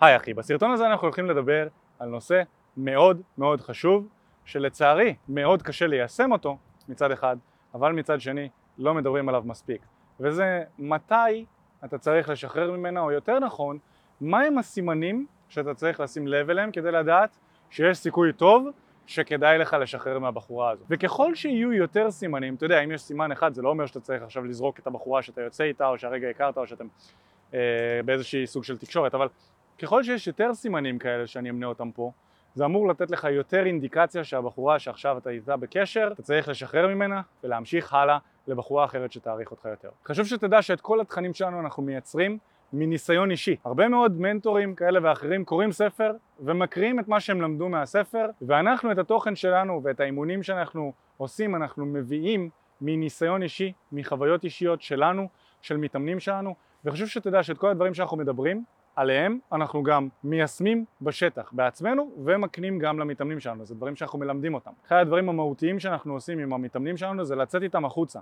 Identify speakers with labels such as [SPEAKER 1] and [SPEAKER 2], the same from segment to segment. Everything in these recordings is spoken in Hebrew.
[SPEAKER 1] היי אחי, בסרטון הזה אנחנו הולכים לדבר על נושא מאוד מאוד חשוב שלצערי מאוד קשה ליישם אותו מצד אחד, אבל מצד שני לא מדברים עליו מספיק וזה מתי אתה צריך לשחרר ממנה, או יותר נכון, מהם הסימנים שאתה צריך לשים לב אליהם כדי לדעת שיש סיכוי טוב שכדאי לך לשחרר מהבחורה הזו. וככל שיהיו יותר סימנים, אתה יודע, אם יש סימן אחד זה לא אומר שאתה צריך עכשיו לזרוק את הבחורה שאתה יוצא איתה או שהרגע הכרת או שאתם אה, באיזושהי סוג של תקשורת, אבל ככל שיש יותר סימנים כאלה שאני אמנה אותם פה, זה אמור לתת לך יותר אינדיקציה שהבחורה שעכשיו אתה איתה בקשר, אתה צריך לשחרר ממנה ולהמשיך הלאה לבחורה אחרת שתעריך אותך יותר. חשוב שתדע שאת כל התכנים שלנו אנחנו מייצרים מניסיון אישי. הרבה מאוד מנטורים כאלה ואחרים קוראים ספר ומקריאים את מה שהם למדו מהספר ואנחנו את התוכן שלנו ואת האימונים שאנחנו עושים אנחנו מביאים מניסיון אישי, מחוויות אישיות שלנו, של מתאמנים שלנו וחשוב שתדע שאת כל הדברים שאנחנו מדברים עליהם אנחנו גם מיישמים בשטח בעצמנו ומקנים גם למתאמנים שלנו, זה דברים שאנחנו מלמדים אותם. אחד הדברים המהותיים שאנחנו עושים עם המתאמנים שלנו זה לצאת איתם החוצה,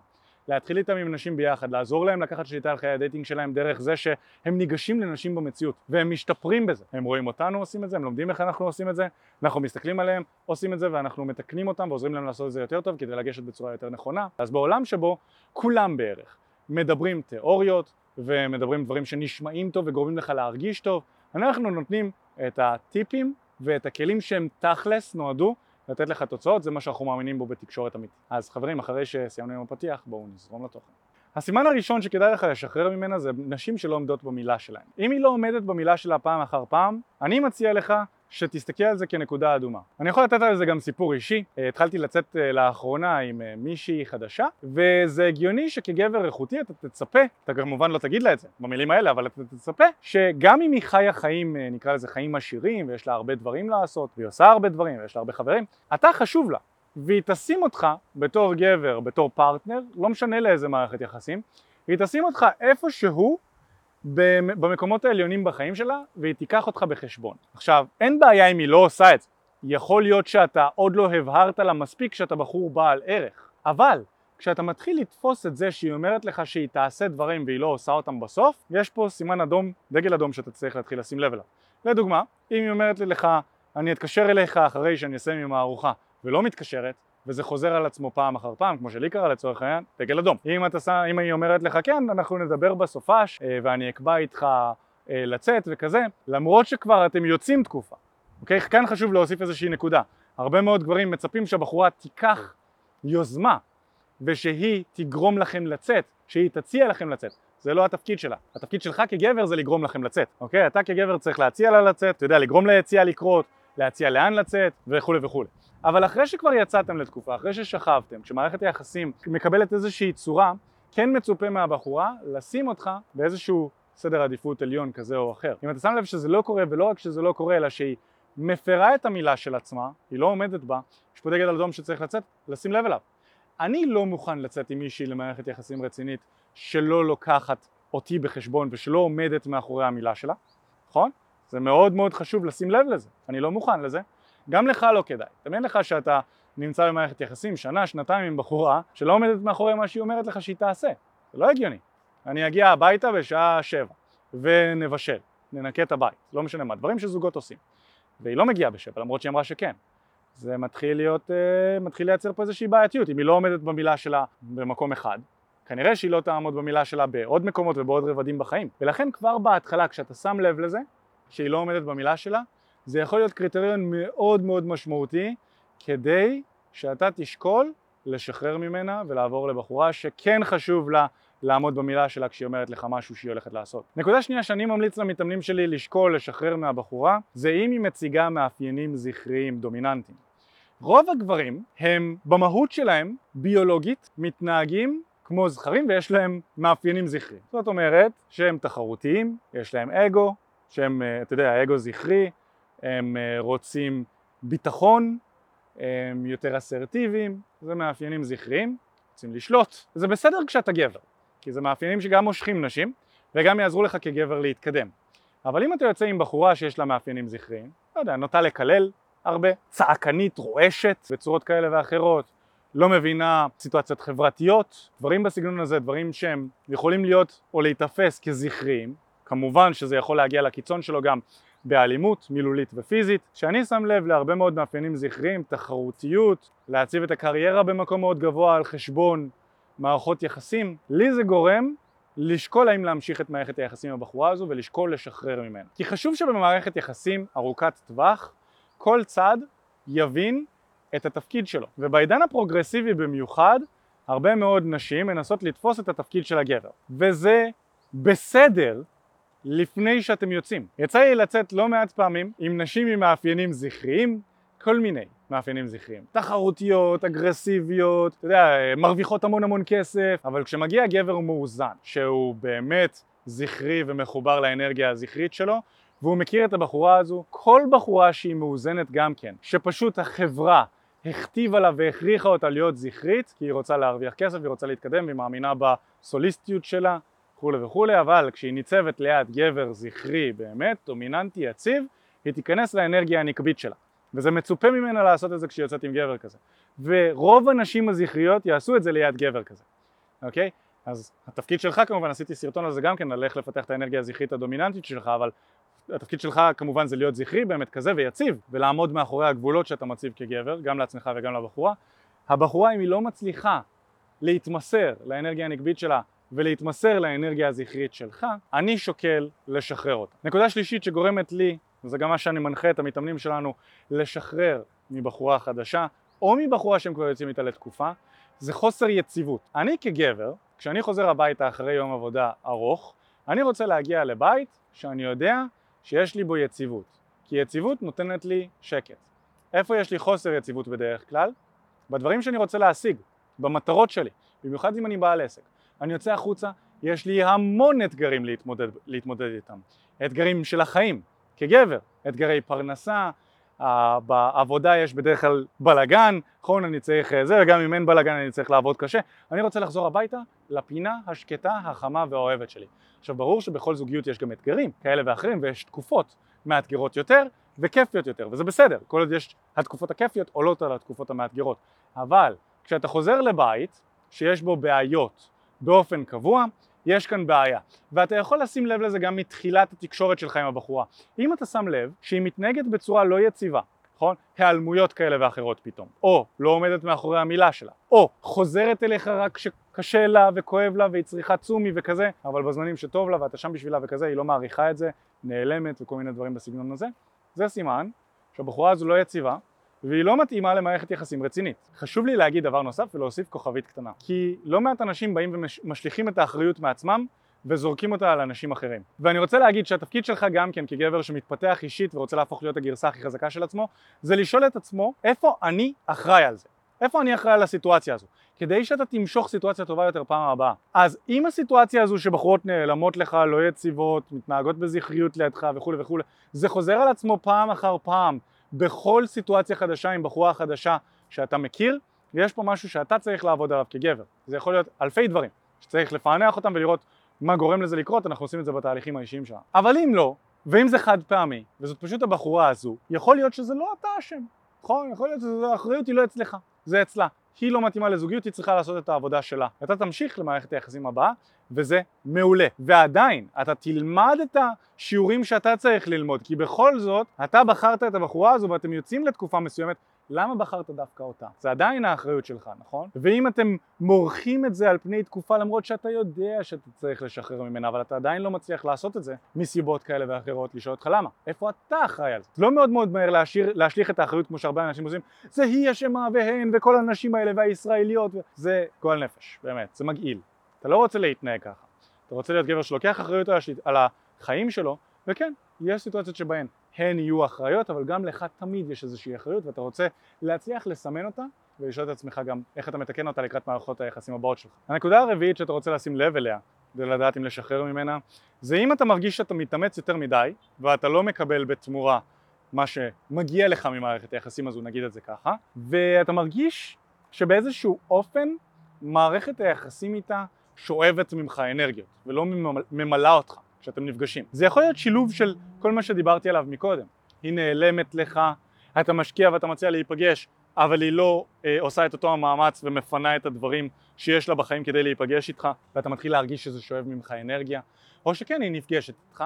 [SPEAKER 1] להתחיל איתם עם נשים ביחד, לעזור להם לקחת שליטה על חיי ה dating שלהם דרך זה שהם ניגשים לנשים במציאות והם משתפרים בזה, הם רואים אותנו עושים את זה, הם לומדים איך אנחנו עושים את זה, אנחנו מסתכלים עליהם, עושים את זה ואנחנו מתקנים אותם ועוזרים להם לעשות את זה יותר טוב כדי לגשת בצורה יותר נכונה. אז בעולם שבו כולם בערך מדברים תיאוריות ומדברים דברים שנשמעים טוב וגורמים לך להרגיש טוב, אנחנו נותנים את הטיפים ואת הכלים שהם תכלס נועדו לתת לך תוצאות, זה מה שאנחנו מאמינים בו בתקשורת אמיתית. אז חברים, אחרי שסיימנו עם הפתיח, בואו נזרום לתוכן. הסימן הראשון שכדאי לך לשחרר ממנה זה נשים שלא עומדות במילה שלהן. אם היא לא עומדת במילה שלה פעם אחר פעם, אני מציע לך שתסתכל על זה כנקודה אדומה. אני יכול לתת על זה גם סיפור אישי, אה, התחלתי לצאת אה, לאחרונה עם אה, מישהי חדשה וזה הגיוני שכגבר איכותי אתה תצפה, אתה כמובן לא תגיד לה את זה במילים האלה, אבל אתה תצפה שגם אם היא חיה חיים, נקרא לזה חיים עשירים ויש לה הרבה דברים לעשות והיא עושה הרבה דברים ויש לה הרבה חברים, אתה חשוב לה והיא תשים אותך בתור גבר, בתור פרטנר, לא משנה לאיזה מערכת יחסים, והיא תשים אותך איפשהו במקומות העליונים בחיים שלה והיא תיקח אותך בחשבון. עכשיו, אין בעיה אם היא לא עושה את זה. יכול להיות שאתה עוד לא הבהרת לה מספיק שאתה בחור בעל ערך. אבל כשאתה מתחיל לתפוס את זה שהיא אומרת לך שהיא תעשה דברים והיא לא עושה אותם בסוף, יש פה סימן אדום, דגל אדום שאתה צריך להתחיל לשים לב אליו. לדוגמה, אם היא אומרת לך אני אתקשר אליך אחרי שאני אסיים עם הארוחה ולא מתקשרת, וזה חוזר על עצמו פעם אחר פעם, כמו שלי קרה לצורך העניין, דגל אדום. אם, אתה, אם היא אומרת לך כן, אנחנו נדבר בסופש אה, ואני אקבע איתך אה, לצאת וכזה, למרות שכבר אתם יוצאים תקופה. אוקיי? כאן חשוב להוסיף איזושהי נקודה. הרבה מאוד גברים מצפים שהבחורה תיקח יוזמה ושהיא תגרום לכם לצאת, שהיא תציע לכם לצאת. זה לא התפקיד שלה. התפקיד שלך כגבר זה לגרום לכם לצאת, אוקיי? אתה כגבר צריך להציע לה לצאת, אתה יודע, לגרום ליציאה לקרות, להציע לאן לצאת וכולי וכולי. אבל אחרי שכבר יצאתם לתקופה, אחרי ששכבתם, כשמערכת היחסים מקבלת איזושהי צורה, כן מצופה מהבחורה לשים אותך באיזשהו סדר עדיפות עליון כזה או אחר. אם אתה שם לב שזה לא קורה, ולא רק שזה לא קורה, אלא שהיא מפרה את המילה של עצמה, היא לא עומדת בה, יש פה דגל אדום שצריך לצאת, לשים לב אליו. אני לא מוכן לצאת עם מישהי למערכת יחסים רצינית שלא לוקחת אותי בחשבון ושלא עומדת מאחורי המילה שלה, נכון? זה מאוד מאוד חשוב לשים לב לזה, אני לא מוכן לזה, גם לך לא כדאי. תמיין לך שאתה נמצא במערכת יחסים שנה, שנתיים עם בחורה שלא עומדת מאחורי מה שהיא אומרת לך שהיא תעשה. זה לא הגיוני. אני אגיע הביתה בשעה שבע ונבשל, ננקה את הבית, לא משנה מה, דברים שזוגות עושים. והיא לא מגיעה בשבע למרות שהיא אמרה שכן. זה מתחיל להיות, uh, מתחיל לייצר פה איזושהי בעייתיות, אם היא לא עומדת במילה שלה במקום אחד, כנראה שהיא לא תעמוד במילה שלה בעוד מקומות ובעוד רבדים בחיים. ולכן כבר בהתחלה כשאתה שם לב לזה, שהיא לא עומדת במילה שלה, זה יכול להיות קריטריון מאוד מאוד משמעותי כדי שאתה תשקול לשחרר ממנה ולעבור לבחורה שכן חשוב לה לעמוד במילה שלה כשהיא אומרת לך משהו שהיא הולכת לעשות. נקודה שנייה שאני ממליץ למתאמנים שלי לשקול לשחרר מהבחורה זה אם היא מציגה מאפיינים זכריים דומיננטיים. רוב הגברים הם במהות שלהם ביולוגית מתנהגים כמו זכרים ויש להם מאפיינים זכריים. זאת אומרת שהם תחרותיים, יש להם אגו, שהם, אה, אתה יודע, האגו זכרי, הם אה, רוצים ביטחון, הם יותר אסרטיביים, זה מאפיינים זכריים, רוצים לשלוט. זה בסדר כשאתה גבר, כי זה מאפיינים שגם מושכים נשים וגם יעזרו לך כגבר להתקדם. אבל אם אתה יוצא עם בחורה שיש לה מאפיינים זכריים, לא יודע, נוטה לקלל הרבה, צעקנית, רועשת, בצורות כאלה ואחרות, לא מבינה סיטואציות חברתיות, דברים בסגנון הזה, דברים שהם יכולים להיות או להיתפס כזכריים, כמובן שזה יכול להגיע לקיצון שלו גם באלימות מילולית ופיזית, שאני שם לב להרבה מאוד מאפיינים זכריים, תחרותיות, להציב את הקריירה במקום מאוד גבוה על חשבון מערכות יחסים, לי זה גורם לשקול האם להמשיך את מערכת היחסים עם הבחורה הזו ולשקול לשחרר ממנה. כי חשוב שבמערכת יחסים ארוכת טווח כל צד יבין את התפקיד שלו. ובעידן הפרוגרסיבי במיוחד, הרבה מאוד נשים מנסות לתפוס את התפקיד של הגבר. וזה בסדר לפני שאתם יוצאים. יצא לי לצאת לא מעט פעמים עם נשים עם מאפיינים זכריים, כל מיני מאפיינים זכריים. תחרותיות, אגרסיביות, אתה יודע, מרוויחות המון המון כסף, אבל כשמגיע גבר מאוזן, שהוא באמת זכרי ומחובר לאנרגיה הזכרית שלו, והוא מכיר את הבחורה הזו, כל בחורה שהיא מאוזנת גם כן, שפשוט החברה הכתיבה לה והכריחה אותה להיות זכרית, כי היא רוצה להרוויח כסף, היא רוצה להתקדם, והיא מאמינה בסוליסטיות שלה וכולי וכולי, אבל כשהיא ניצבת ליד גבר זכרי באמת, דומיננטי, יציב, היא תיכנס לאנרגיה הנקבית שלה. וזה מצופה ממנה לעשות את זה כשהיא יוצאת עם גבר כזה. ורוב הנשים הזכריות יעשו את זה ליד גבר כזה, אוקיי? אז התפקיד שלך כמובן, עשיתי סרטון על זה גם כן, על איך לפתח את האנרגיה הזכרית הדומיננטית שלך, אבל התפקיד שלך כמובן זה להיות זכרי באמת כזה ויציב, ולעמוד מאחורי הגבולות שאתה מציב כגבר, גם לעצמך וגם לבחורה. הבחורה אם היא לא מצליחה להתמסר לאנרגיה הנקבית שלה ולהתמסר לאנרגיה הזכרית שלך, אני שוקל לשחרר אותה. נקודה שלישית שגורמת לי, וזה גם מה שאני מנחה את המתאמנים שלנו, לשחרר מבחורה חדשה, או מבחורה שהם כבר יוצאים איתה לתקופה, זה חוסר יציבות. אני כגבר, כשאני חוזר הביתה אחרי יום עבודה ארוך, אני רוצה להגיע לבית שאני יודע שיש לי בו יציבות, כי יציבות נותנת לי שקט. איפה יש לי חוסר יציבות בדרך כלל? בדברים שאני רוצה להשיג, במטרות שלי, במיוחד אם אני בעל עסק. אני יוצא החוצה, יש לי המון אתגרים להתמודד, להתמודד איתם. אתגרים של החיים, כגבר, אתגרי פרנסה, בעבודה יש בדרך כלל בלגן, נכון אני צריך זה, וגם אם אין בלגן אני צריך לעבוד קשה. אני רוצה לחזור הביתה לפינה השקטה, החמה והאוהבת שלי. עכשיו ברור שבכל זוגיות יש גם אתגרים כאלה ואחרים ויש תקופות מאתגרות יותר וכיפיות יותר וזה בסדר, כל עוד יש התקופות הכיפיות עולות על התקופות המאתגרות אבל כשאתה חוזר לבית שיש בו בעיות באופן קבוע יש כאן בעיה ואתה יכול לשים לב לזה גם מתחילת התקשורת שלך עם הבחורה אם אתה שם לב שהיא מתנהגת בצורה לא יציבה נכון? היעלמויות כאלה ואחרות פתאום, או לא עומדת מאחורי המילה שלה, או חוזרת אליך רק כשקשה לה וכואב לה והיא צריכה צומי וכזה, אבל בזמנים שטוב לה ואתה שם בשבילה וכזה, היא לא מעריכה את זה, נעלמת וכל מיני דברים בסגנון הזה, זה סימן שהבחורה הזו לא יציבה והיא לא מתאימה למערכת יחסים רצינית. חשוב לי להגיד דבר נוסף ולהוסיף כוכבית קטנה, כי לא מעט אנשים באים ומשליכים את האחריות מעצמם וזורקים אותה על אנשים אחרים. ואני רוצה להגיד שהתפקיד שלך גם כן כגבר שמתפתח אישית ורוצה להפוך להיות הגרסה הכי חזקה של עצמו, זה לשאול את עצמו איפה אני אחראי על זה. איפה אני אחראי על הסיטואציה הזו? כדי שאתה תמשוך סיטואציה טובה יותר פעם הבאה. אז אם הסיטואציה הזו שבחורות נעלמות לך, לא יציבות, מתנהגות בזכריות לידך וכולי וכולי, זה חוזר על עצמו פעם אחר פעם בכל סיטואציה חדשה עם בחורה חדשה שאתה מכיר, יש פה משהו שאתה צריך לעבוד עליו כגבר. זה יכול להיות אלפי דברים, שצריך לפענח אותם ולראות מה גורם לזה לקרות, אנחנו עושים את זה בתהליכים האישיים שלנו. אבל אם לא, ואם זה חד פעמי, וזאת פשוט הבחורה הזו, יכול להיות שזה לא אתה אשם, נכון? יכול להיות שהאחריות היא לא אצלך, זה אצלה. היא לא מתאימה לזוגיות, היא צריכה לעשות את העבודה שלה. אתה תמשיך למערכת היחסים הבאה, וזה מעולה. ועדיין, אתה תלמד את השיעורים שאתה צריך ללמוד, כי בכל זאת, אתה בחרת את הבחורה הזו ואתם יוצאים לתקופה מסוימת, למה בחרת דווקא אותה? זה עדיין האחריות שלך, נכון? ואם אתם מורחים את זה על פני תקופה למרות שאתה יודע שאתה צריך לשחרר ממנה אבל אתה עדיין לא מצליח לעשות את זה מסיבות כאלה ואחרות, לשאול אותך למה? איפה אתה אחראי על זה? לא מאוד מאוד מהר להשאיר, להשליך את האחריות כמו שהרבה אנשים עושים זה היא אשמה והן וכל הנשים האלה והישראליות. זה גועל נפש, באמת, זה מגעיל. אתה לא רוצה להתנהג ככה. אתה רוצה להיות גבר שלוקח אחריות על, החיים שלו וכן, יש סיטואציות שבהן הן יהיו אחראיות, אבל גם לך תמיד יש איזושהי אחריות ואתה רוצה להצליח לסמן אותה ולשאול את עצמך גם איך אתה מתקן אותה לקראת מערכות היחסים הבאות שלך. הנקודה הרביעית שאתה רוצה לשים לב אליה כדי לדעת אם לשחרר ממנה זה אם אתה מרגיש שאתה מתאמץ יותר מדי ואתה לא מקבל בתמורה מה שמגיע לך ממערכת היחסים הזו נגיד את זה ככה ואתה מרגיש שבאיזשהו אופן מערכת היחסים איתה שואבת ממך אנרגיות ולא ממלאה אותך כשאתם נפגשים. זה יכול להיות שילוב של כל מה שדיברתי עליו מקודם. היא נעלמת לך, אתה משקיע ואתה מציע להיפגש, אבל היא לא אה, עושה את אותו המאמץ ומפנה את הדברים שיש לה בחיים כדי להיפגש איתך, ואתה מתחיל להרגיש שזה שואב ממך אנרגיה, או שכן היא נפגשת איתך,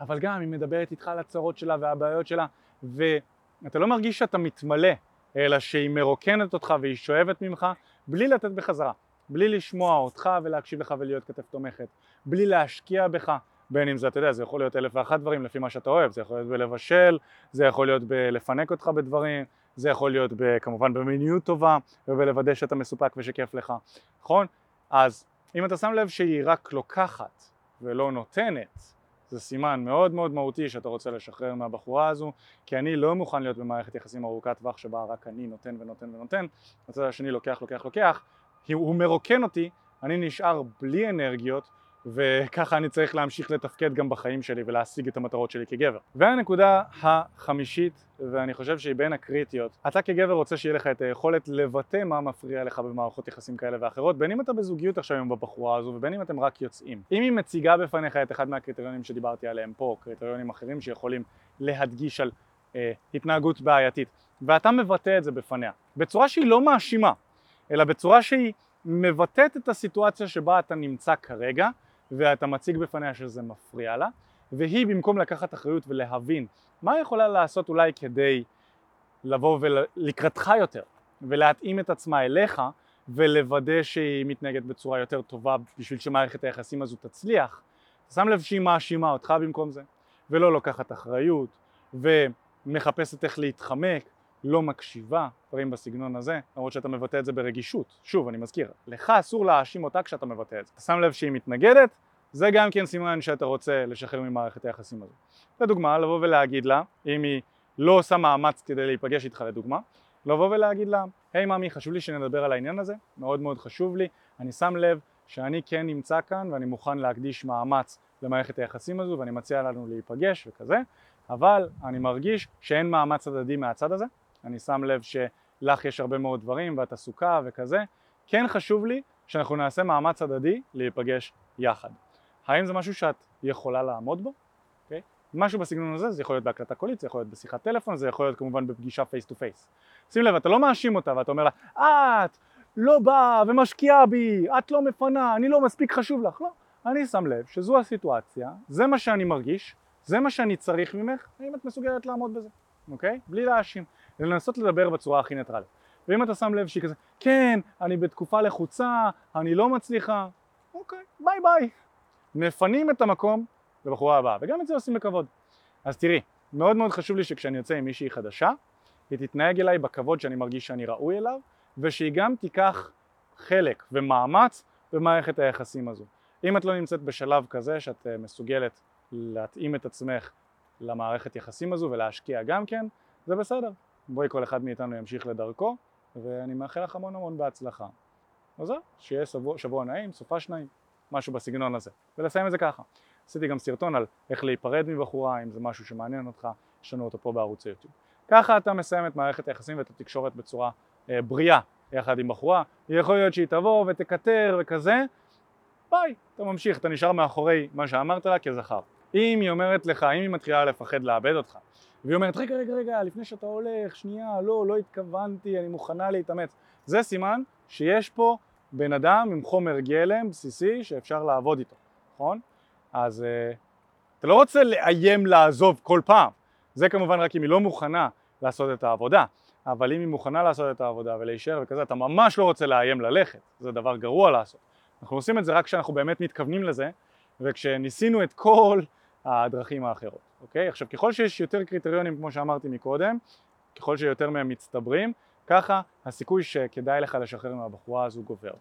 [SPEAKER 1] אבל גם היא מדברת איתך על הצרות שלה והבעיות שלה, ואתה לא מרגיש שאתה מתמלא, אלא שהיא מרוקנת אותך והיא שואבת ממך, בלי לתת בחזרה, בלי לשמוע אותך ולהקשיב לך ולהיות כתף תומכת, בלי להשקיע בך, בין אם זה, אתה יודע, זה יכול להיות אלף ואחת דברים לפי מה שאתה אוהב, זה יכול להיות בלבשל, זה יכול להיות בלפנק אותך בדברים, זה יכול להיות ב, כמובן במיניות טובה ובלוודא שאתה מסופק ושכיף לך, נכון? אז אם אתה שם לב שהיא רק לוקחת ולא נותנת, זה סימן מאוד מאוד מהותי שאתה רוצה לשחרר מהבחורה הזו, כי אני לא מוכן להיות במערכת יחסים ארוכת טווח שבה רק אני נותן ונותן ונותן, הצד השני לוקח לוקח לוקח, כי הוא מרוקן אותי, אני נשאר בלי אנרגיות וככה אני צריך להמשיך לתפקד גם בחיים שלי ולהשיג את המטרות שלי כגבר. והנקודה החמישית, ואני חושב שהיא בין הקריטיות, אתה כגבר רוצה שיהיה לך את היכולת לבטא מה מפריע לך במערכות יחסים כאלה ואחרות, בין אם אתה בזוגיות עכשיו עם הבחורה הזו ובין אם אתם רק יוצאים. אם היא מציגה בפניך את אחד מהקריטריונים שדיברתי עליהם פה, קריטריונים אחרים שיכולים להדגיש על אה, התנהגות בעייתית, ואתה מבטא את זה בפניה, בצורה שהיא לא מאשימה, אלא בצורה שהיא מבטאת את הסיטואציה שבה אתה נמצא כרגע, ואתה מציג בפניה שזה מפריע לה, והיא במקום לקחת אחריות ולהבין מה היא יכולה לעשות אולי כדי לבוא ולקראתך יותר ולהתאים את עצמה אליך ולוודא שהיא מתנהגת בצורה יותר טובה בשביל שמערכת היחסים הזו תצליח, שם לב שהיא מאשימה אותך במקום זה ולא לוקחת אחריות ומחפשת איך להתחמק, לא מקשיבה, דברים בסגנון הזה, למרות שאתה מבטא את זה ברגישות. שוב, אני מזכיר, לך אסור להאשים אותה כשאתה מבטא את זה. אתה שם לב שהיא מתנגדת, זה גם כן סימן שאתה רוצה לשחרר ממערכת היחסים הזו. לדוגמה, לבוא ולהגיד לה, אם היא לא עושה מאמץ כדי להיפגש איתך לדוגמה, לבוא ולהגיד לה, היי hey, ממי, חשוב לי שנדבר על העניין הזה, מאוד מאוד חשוב לי, אני שם לב שאני כן נמצא כאן ואני מוכן להקדיש מאמץ למערכת היחסים הזו ואני מציע לנו להיפגש וכזה, אבל אני מרגיש שאין מאמץ הדדי מהצד הזה, אני שם לב שלך יש הרבה מאוד דברים ואת עסוקה וכזה, כן חשוב לי שאנחנו נעשה מאמץ הדדי להיפגש יחד. האם זה משהו שאת יכולה לעמוד בו? Okay. אוקיי? משהו בסגנון הזה, זה יכול להיות בהקלטה קולית, זה יכול להיות בשיחת טלפון, זה יכול להיות כמובן בפגישה face to face. שים לב, אתה לא מאשים אותה ואתה אומר לה, את לא באה ומשקיעה בי, את לא מפנה, אני לא מספיק חשוב לך. לא, אני שם לב שזו הסיטואציה, זה מה שאני מרגיש, זה מה שאני צריך ממך, האם את מסוגלת לעמוד בזה, אוקיי? Okay? בלי להאשים. לנסות לדבר בצורה הכי ניטרלית. ואם אתה שם לב שהיא כזה, כן, אני בתקופה לחוצה, אני לא מצליחה, אוקיי, ביי ביי. מפנים את המקום לבחורה הבאה, וגם את זה עושים בכבוד. אז תראי, מאוד מאוד חשוב לי שכשאני יוצא עם מישהי חדשה, היא תתנהג אליי בכבוד שאני מרגיש שאני ראוי אליו, ושהיא גם תיקח חלק ומאמץ במערכת היחסים הזו. אם את לא נמצאת בשלב כזה שאת אה, מסוגלת להתאים את עצמך למערכת יחסים הזו ולהשקיע גם כן, זה בסדר. בואי כל אחד מאיתנו ימשיך לדרכו, ואני מאחל לך המון המון בהצלחה. אז זהו, שיהיה שבוע, שבוע נעים, סופה שניים, משהו בסגנון הזה. ולסיים את זה ככה. עשיתי גם סרטון על איך להיפרד מבחורה, אם זה משהו שמעניין אותך, יש לנו אותו פה בערוץ היוטיוב. ככה אתה מסיים את מערכת היחסים ואת התקשורת בצורה אה, בריאה יחד עם בחורה. יכול להיות שהיא תבוא ותקטר וכזה, ביי, אתה ממשיך, אתה נשאר מאחורי מה שאמרת לה כזכר. אם היא אומרת לך, אם היא מתחילה לפחד לאבד אותך, והיא אומרת רגע רגע רגע לפני שאתה הולך שנייה לא לא התכוונתי אני מוכנה להתאמץ. זה סימן שיש פה בן אדם עם חומר גלם בסיסי שאפשר לעבוד איתו נכון? אז uh, אתה לא רוצה לאיים לעזוב כל פעם. זה כמובן רק אם היא לא מוכנה לעשות את העבודה. אבל אם היא מוכנה לעשות את העבודה ולהישאר וכזה אתה ממש לא רוצה לאיים ללכת. זה דבר גרוע לעשות. אנחנו עושים את זה רק כשאנחנו באמת מתכוונים לזה וכשניסינו את כל הדרכים האחרות, אוקיי? עכשיו ככל שיש יותר קריטריונים כמו שאמרתי מקודם, ככל שיותר מהם מצטברים, ככה הסיכוי שכדאי לך לשחרר מהבחורה הזו גובר.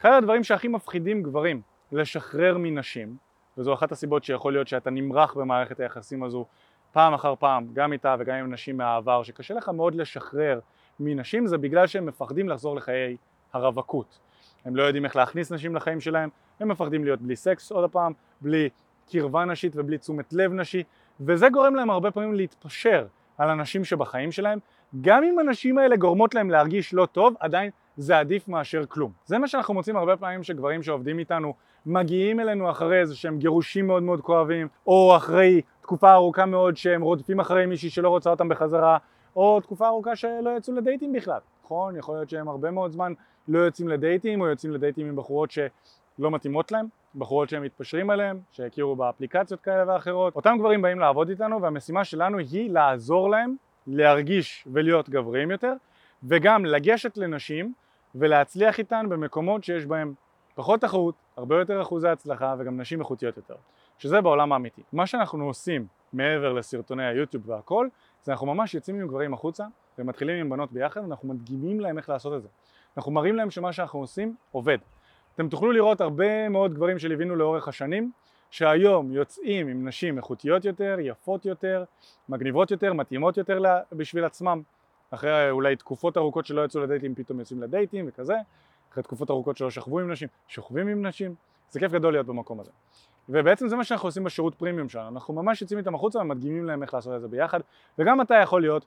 [SPEAKER 1] אחד הדברים שהכי מפחידים גברים לשחרר מנשים, וזו אחת הסיבות שיכול להיות שאתה נמרח במערכת היחסים הזו פעם אחר פעם, גם איתה וגם עם נשים מהעבר, שקשה לך מאוד לשחרר מנשים, זה בגלל שהם מפחדים לחזור לחיי הרווקות. הם לא יודעים איך להכניס נשים לחיים שלהם, הם מפחדים להיות בלי סקס עוד פעם, בלי קרבה נשית ובלי תשומת לב נשי, וזה גורם להם הרבה פעמים להתפשר על אנשים שבחיים שלהם, גם אם הנשים האלה גורמות להם להרגיש לא טוב, עדיין זה עדיף מאשר כלום. זה מה שאנחנו מוצאים הרבה פעמים שגברים שעובדים איתנו מגיעים אלינו אחרי איזה שהם גירושים מאוד מאוד כואבים, או אחרי תקופה ארוכה מאוד שהם רודפים אחרי מישהי שלא רוצה אותם בחזרה, או תקופה ארוכה שלא יצאו לדייטים בכלל, נכון? יכול להיות שהם הרבה מאוד זמן לא יוצאים לדייטים, או יוצאים לדייטים עם בחורות ש... לא מתאימות להם, בחורות שהם מתפשרים עליהם, שהכירו באפליקציות כאלה ואחרות. אותם גברים באים לעבוד איתנו והמשימה שלנו היא לעזור להם להרגיש ולהיות גבריים יותר וגם לגשת לנשים ולהצליח איתן במקומות שיש בהם פחות תחרות, הרבה יותר אחוזי הצלחה וגם נשים איכותיות יותר, שזה בעולם האמיתי. מה שאנחנו עושים מעבר לסרטוני היוטיוב והכל, זה אנחנו ממש יוצאים עם גברים החוצה ומתחילים עם בנות ביחד ואנחנו מדגימים להם איך לעשות את זה. אנחנו מראים להם שמה שאנחנו עושים עובד. אתם תוכלו לראות הרבה מאוד גברים שליווינו לאורך השנים שהיום יוצאים עם נשים איכותיות יותר, יפות יותר, מגניבות יותר, מתאימות יותר בשביל עצמם. אחרי אולי תקופות ארוכות שלא יצאו לדייטים פתאום יוצאים לדייטים וכזה. אחרי תקופות ארוכות שלא שכבו עם נשים, שוכבים עם נשים. זה כיף גדול להיות במקום הזה. ובעצם זה מה שאנחנו עושים בשירות פרימיום שלנו. אנחנו ממש יוצאים איתם החוצה ומדגימים להם איך לעשות את זה ביחד. וגם אתה יכול להיות